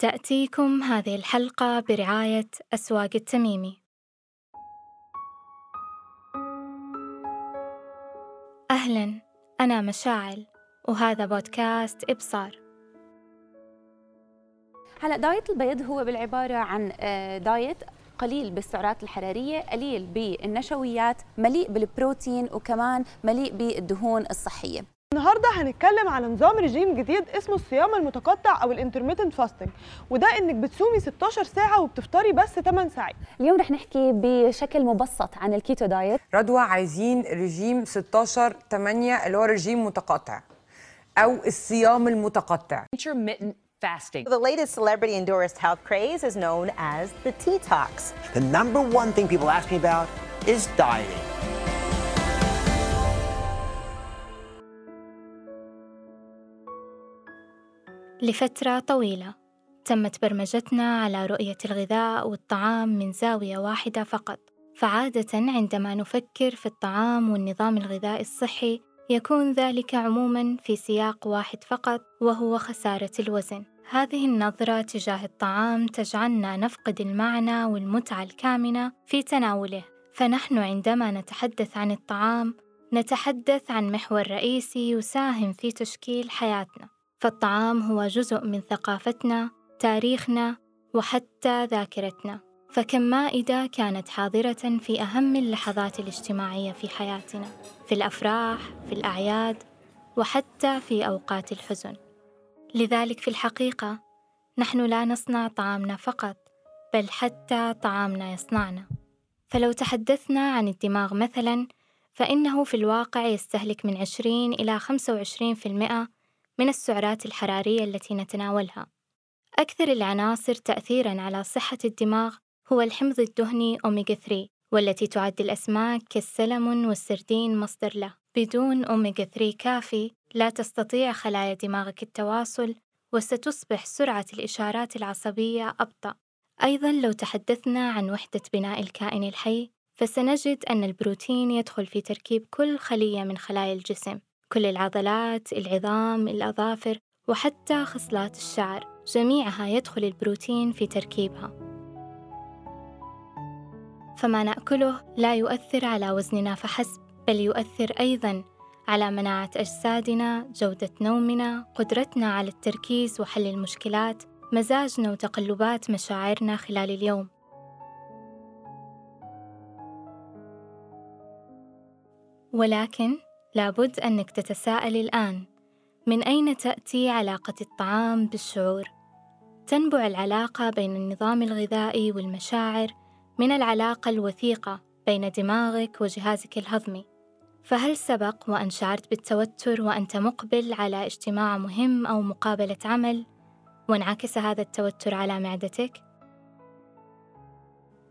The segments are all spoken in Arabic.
تأتيكم هذه الحلقة برعاية أسواق التميمي. أهلاً، أنا مشاعل وهذا بودكاست إبصار. هلا diet البيض هو بالعبارة عن آه، diet قليل بالسعرات الحرارية قليل بالنشويات مليء بالبروتين وكمان مليء بالدهون الصحية النهارده هنتكلم على نظام رجيم جديد اسمه الصيام المتقطع أو ال intermittent fasting وده إنك بتصومي 16 ساعة وبتفطري بس 8 ساعات اليوم رح نحكي بشكل مبسط عن الكيتو دايت رضوى عايزين رجيم 16 8 اللي هو رجيم متقطع أو الصيام المتقطع intermittent fasting. The latest celebrity endorsed health craze is known as the T-Tox. The number one thing people ask me about is dieting. لفترة طويلة تمت برمجتنا على رؤية الغذاء والطعام من زاوية واحدة فقط، فعادة عندما نفكر في الطعام والنظام الغذائي الصحي يكون ذلك عموما في سياق واحد فقط وهو خسارة الوزن. هذه النظرة تجاه الطعام تجعلنا نفقد المعنى والمتعة الكامنة في تناوله، فنحن عندما نتحدث عن الطعام نتحدث عن محور رئيسي يساهم في تشكيل حياتنا. فالطعام هو جزء من ثقافتنا، تاريخنا، وحتى ذاكرتنا، فكم مائدة كانت حاضرة في أهم اللحظات الاجتماعية في حياتنا، في الأفراح، في الأعياد، وحتى في أوقات الحزن. لذلك في الحقيقة نحن لا نصنع طعامنا فقط، بل حتى طعامنا يصنعنا. فلو تحدثنا عن الدماغ مثلاً، فإنه في الواقع يستهلك من 20 إلى 25% من السعرات الحرارية التي نتناولها. أكثر العناصر تأثيرًا على صحة الدماغ هو الحمض الدهني أوميغا 3 والتي تعد الأسماك كالسلمون والسردين مصدر له. بدون أوميغا 3 كافي لا تستطيع خلايا دماغك التواصل وستصبح سرعة الإشارات العصبية أبطأ. أيضًا لو تحدثنا عن وحدة بناء الكائن الحي فسنجد أن البروتين يدخل في تركيب كل خلية من خلايا الجسم كل العضلات، العظام، الأظافر، وحتى خصلات الشعر، جميعها يدخل البروتين في تركيبها. فما نأكله لا يؤثر على وزننا فحسب، بل يؤثر أيضًا على مناعة أجسادنا، جودة نومنا، قدرتنا على التركيز وحل المشكلات، مزاجنا وتقلبات مشاعرنا خلال اليوم. ولكن لابد أنك تتساءل الآن من أين تأتي علاقة الطعام بالشعور؟ تنبع العلاقة بين النظام الغذائي والمشاعر من العلاقة الوثيقة بين دماغك وجهازك الهضمي، فهل سبق وأن شعرت بالتوتر وأنت مقبل على اجتماع مهم أو مقابلة عمل، وانعكس هذا التوتر على معدتك؟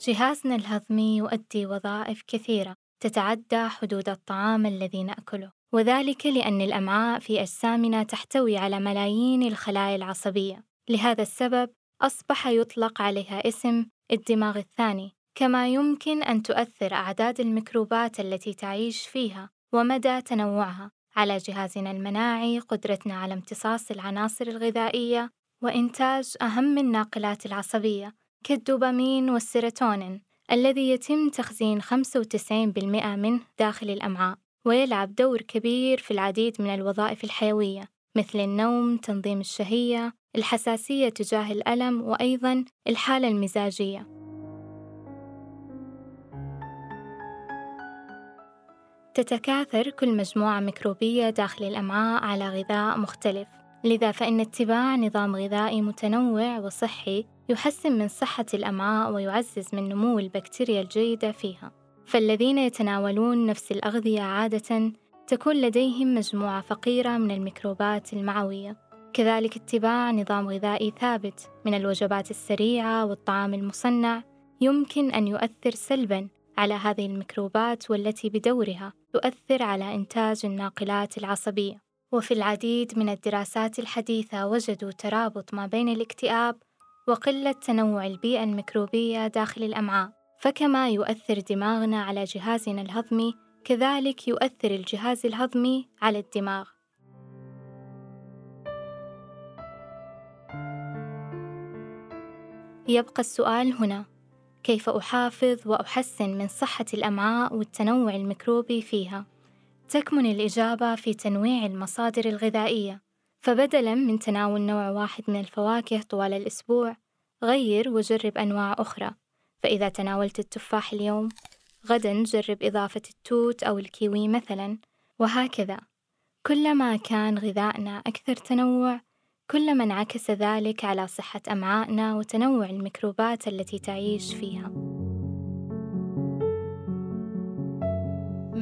جهازنا الهضمي يؤدي وظائف كثيرة تتعدى حدود الطعام الذي نأكله وذلك لأن الأمعاء في أجسامنا تحتوي على ملايين الخلايا العصبية. لهذا السبب أصبح يطلق عليها اسم الدماغ الثاني كما يمكن أن تؤثر أعداد الميكروبات التي تعيش فيها ومدى تنوعها. على جهازنا المناعي قدرتنا على امتصاص العناصر الغذائية وإنتاج أهم الناقلات العصبية كالدوبامين والسيروتونين. الذي يتم تخزين 95% منه داخل الأمعاء ويلعب دور كبير في العديد من الوظائف الحيوية مثل النوم، تنظيم الشهية، الحساسية تجاه الألم وأيضًا الحالة المزاجية. تتكاثر كل مجموعة ميكروبية داخل الأمعاء على غذاء مختلف، لذا فإن اتباع نظام غذائي متنوع وصحي يحسن من صحة الأمعاء ويعزز من نمو البكتيريا الجيدة فيها. فالذين يتناولون نفس الأغذية عادة تكون لديهم مجموعة فقيرة من الميكروبات المعوية. كذلك اتباع نظام غذائي ثابت من الوجبات السريعة والطعام المصنع يمكن أن يؤثر سلبًا على هذه الميكروبات والتي بدورها تؤثر على إنتاج الناقلات العصبية. وفي العديد من الدراسات الحديثة وجدوا ترابط ما بين الاكتئاب وقلة تنوع البيئة الميكروبية داخل الأمعاء، فكما يؤثر دماغنا على جهازنا الهضمي، كذلك يؤثر الجهاز الهضمي على الدماغ. يبقى السؤال هنا كيف أحافظ وأحسن من صحة الأمعاء والتنوع الميكروبي فيها؟ تكمن الإجابة في تنويع المصادر الغذائية فبدلاً من تناول نوع واحد من الفواكه طوال الأسبوع غير وجرب أنواع أخرى. فإذا تناولت التفاح اليوم غدا جرب إضافة التوت أو الكيوي مثلا وهكذا. كلما كان غذائنا أكثر تنوع كلما انعكس ذلك على صحة أمعائنا وتنوع الميكروبات التي تعيش فيها.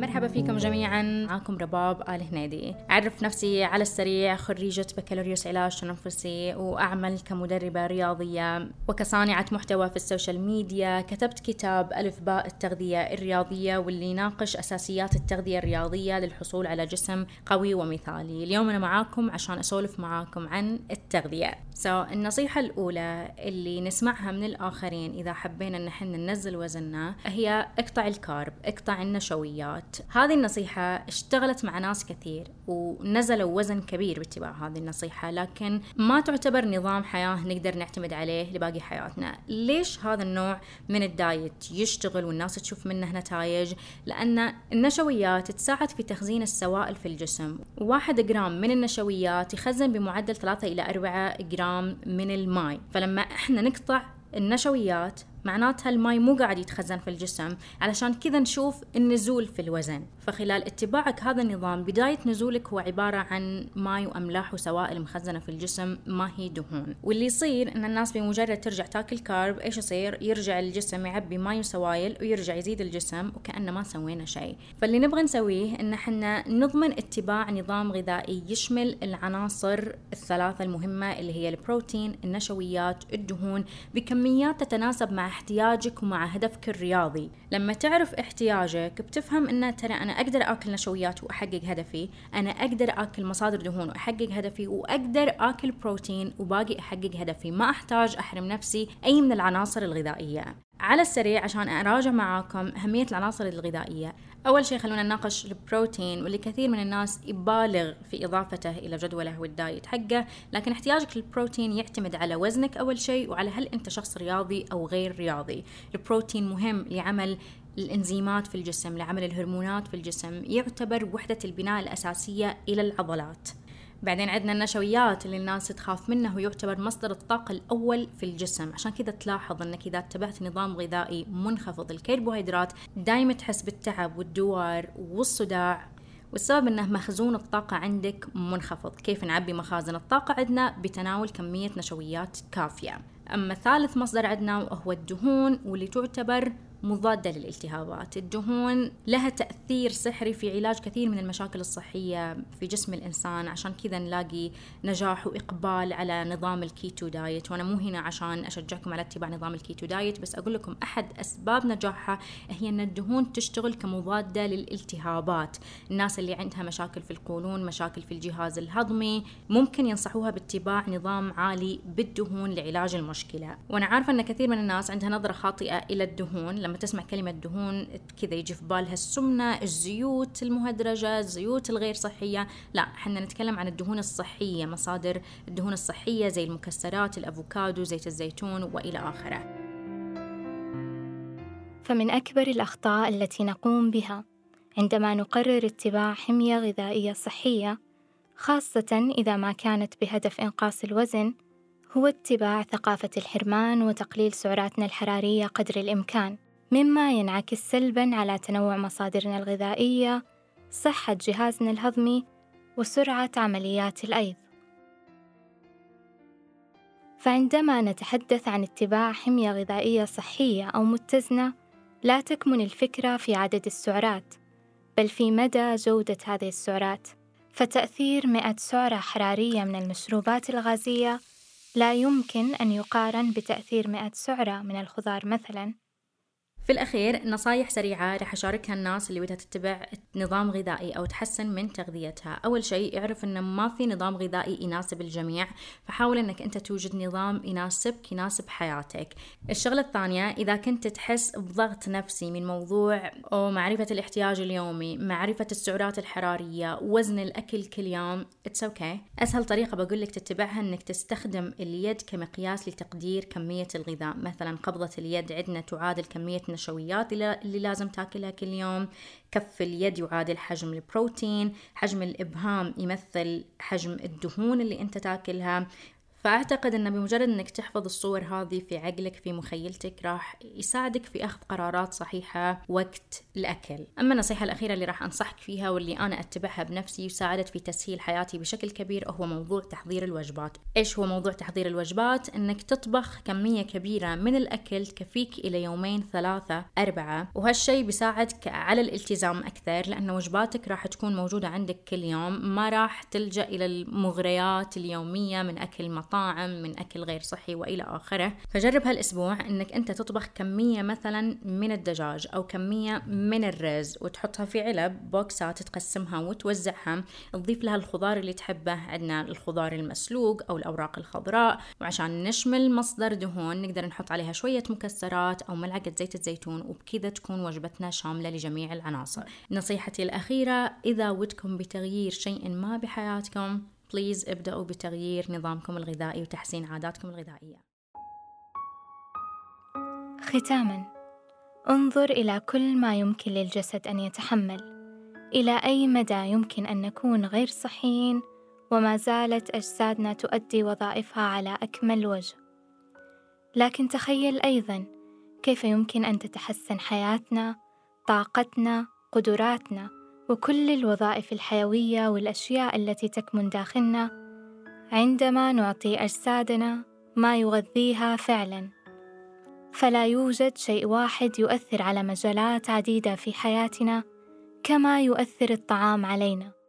مرحبا فيكم جميعا. معكم رباب آل هنيدي. أعرف نفسي على السريع خريجة بكالوريوس علاج تنفسي وأعمل كمدربة رياضية وكصانعة محتوى في ال social media. كتبت كتاب ألف باء التغذية الرياضية واللي يناقش أساسيات التغذية الرياضية للحصول على جسم قوي ومثالي. اليوم أنا معاكم عشان أسولف معاكم عن التغذية. So, النصيحة الأولى اللي نسمعها من الآخرين إذا حبينا أن إحنا ننزل وزننا هي اقطع ال carb اقطع النشويات. هذه النصيحة اشتغلت مع ناس كثير ونزلوا وزن كبير باتباع هذه النصيحة لكن ما تعتبر نظام حياة نقدر نعتمد عليه لباقي حياتنا. ليش هذا النوع من ال diet يشتغل والناس تشوف منه نتائج؟ لأن النشويات تساعد في تخزين السوائل في الجسم. واحد جرام من النشويات يخزن بمعدل 3 إلى 4 جرام من الماء. فلما إحنا نقطع النشويات معناتها الماي مو قاعد يتخزن في الجسم علشان كذا نشوف النزول في الوزن. فخلال اتباعك هذا النظام بداية نزولك هو عبارة عن ماي وأملاح وسوائل مخزنة في الجسم ما هي دهون. واللي يصير إن الناس بمجرد ترجع تاكل carb إيش يصير؟ يرجع الجسم يعبي ماي وسوائل ويرجع يزيد الجسم وكأنه ما سوينا شيء. فاللي نبغى نسويه إن إحنا نضمن اتباع نظام غذائي يشمل العناصر الثلاثة المهمة اللي هي البروتين النشويات الدهون. بكميات تتناسب مع احتياجك ومع هدفك الرياضي. لما تعرف احتياجك بتفهم إن ترى أنا أقدر آكل نشويات وأحقق هدفي أنا أقدر آكل مصادر دهون وأحقق هدفي وأقدر آكل بروتين وباقي أحقق هدفي. ما أحتاج أحرم نفسي أي من العناصر الغذائية. على السريع عشان أراجع معاكم أهمية العناصر الغذائية. أول شيء خلونا نناقش البروتين واللي كثير من الناس يبالغ في إضافته إلى جدوله والدايت حقه. لكن احتياجك للبروتين يعتمد على وزنك أول شيء وعلى هل أنت شخص رياضي أو غير رياضي. البروتين مهم لعمل الإنزيمات في الجسم لعمل الهرمونات في الجسم. يعتبر وحدة البناء الأساسية إلى العضلات. بعدين عندنا النشويات اللي الناس تخاف منه ويعتبر مصدر الطاقة الأول في الجسم عشان كذا تلاحظ أنك إذا اتبعت نظام غذائي منخفض الكربوهيدرات دايما تحس بالتعب والدوار والصداع والسبب إنه مخزون الطاقة عندك منخفض، كيف نعبي مخازن الطاقة عندنا؟ بتناول كمية نشويات كافية. أما ثالث مصدر عندنا وهو الدهون واللي تعتبر مضادة للالتهابات. الدهون لها تأثير سحري في علاج كثير من المشاكل الصحية في جسم الإنسان عشان كذا نلاقي نجاح وإقبال على نظام ال keto diet. وأنا مو هنا عشان أشجعكم على اتباع نظام الكيتو دايت بس أقول لكم أحد أسباب نجاحها هي أن الدهون تشتغل كمضادة للالتهابات. الناس اللي عندها مشاكل في القولون مشاكل في الجهاز الهضمي ممكن ينصحوها باتباع نظام عالي بالدهون لعلاج المشكلة. وأنا عارفة أن كثير من الناس عندها نظرة خاطئة إلى الدهون لما تسمع كلمة دهون كذا يجي في بالها السمنة الزيوت المهدرجة الزيوت الغير صحية. لا إحنا نتكلم عن الدهون الصحية مصادر الدهون الصحية زي المكسرات الأفوكادو زيت الزيتون وإلى آخره. فمن أكبر الأخطاء التي نقوم بها عندما نقرر اتباع حمية غذائية صحية خاصة إذا ما كانت بهدف إنقاص الوزن هو اتباع ثقافة الحرمان وتقليل سعراتنا الحرارية قدر الإمكان. مما ينعكس سلبًا على تنوع مصادرنا الغذائية، صحة جهازنا الهضمي، وسرعة عمليات الأيض. فعندما نتحدث عن اتباع حمية غذائية صحية أو متزنة، لا تكمن الفكرة في عدد السعرات، بل في مدى جودة هذه السعرات. فتأثير 100 سعرة حرارية من المشروبات الغازية لا يمكن أن يقارن بتأثير 100 سعرة من الخضار مثلاً. في الأخير نصايح سريعة رح أشاركها الناس اللي بدها تتبع نظام غذائي أو تحسن من تغذيتها. أول شيء اعرف أنه ما في نظام غذائي يناسب الجميع فحاول أنك أنت توجد نظام يناسبك يناسب حياتك. الشغلة الثانية إذا كنت تحس بضغط نفسي من موضوع أو معرفة الاحتياج اليومي معرفة السعرات الحرارية وزن الأكل كل يوم it's okay okay. أسهل طريقة بقول لك تتبعها أنك تستخدم اليد كمقياس لتقدير كمية الغذاء. مثلا قبضة اليد عندنا تعادل كمية النشويات اللي لازم تاكلها كل يوم. كف اليد يعادل حجم البروتين. حجم الإبهام يمثل حجم الدهون اللي أنت تاكلها. فأعتقد أن بمجرد أنك تحفظ الصور هذه في عقلك في مخيلتك راح يساعدك في أخذ قرارات صحيحة وقت الأكل. أما النصيحة الأخيرة اللي راح أنصحك فيها واللي أنا أتبعها بنفسي وساعدت في تسهيل حياتي بشكل كبير هو موضوع تحضير الوجبات. إيش هو موضوع تحضير الوجبات؟ أنك تطبخ كمية كبيرة من الأكل تكفيك إلى يومين ثلاثة أربعة وهالشي بيساعدك على الالتزام أكثر لأن وجباتك راح تكون موجودة عندك كل يوم ما راح تلجأ إلى المغريات اليومية من أكل مطاعم مطاعم من أكل غير صحي وإلى آخره. فجرب هالأسبوع أنك أنت تطبخ كمية مثلا من الدجاج أو كمية من الرز وتحطها في علب بوكسات تقسمها وتوزعها. تضيف لها الخضار اللي تحبه عندنا الخضار المسلوق أو الأوراق الخضراء. وعشان نشمل مصدر دهون نقدر نحط عليها شوية مكسرات أو ملعقة زيت الزيتون وبكذا تكون وجبتنا شاملة لجميع العناصر. نصيحتي الأخيرة إذا ودكم بتغيير شيء ما بحياتكم بليز ابدأوا بتغيير نظامكم الغذائي وتحسين عاداتكم الغذائية. ختاما. انظر إلى كل ما يمكن للجسد أن يتحمل. إلى أي مدى يمكن أن نكون غير صحيين وما زالت أجسادنا تؤدي وظائفها على أكمل وجه. لكن تخيل أيضا كيف يمكن أن تتحسن حياتنا طاقتنا قدراتنا. وكل الوظائف الحيوية والأشياء التي تكمن داخلنا. عندما نعطي أجسادنا ما يغذيها فعلا فلا يوجد شيء واحد يؤثر على مجالات عديدة في حياتنا كما يؤثر الطعام علينا.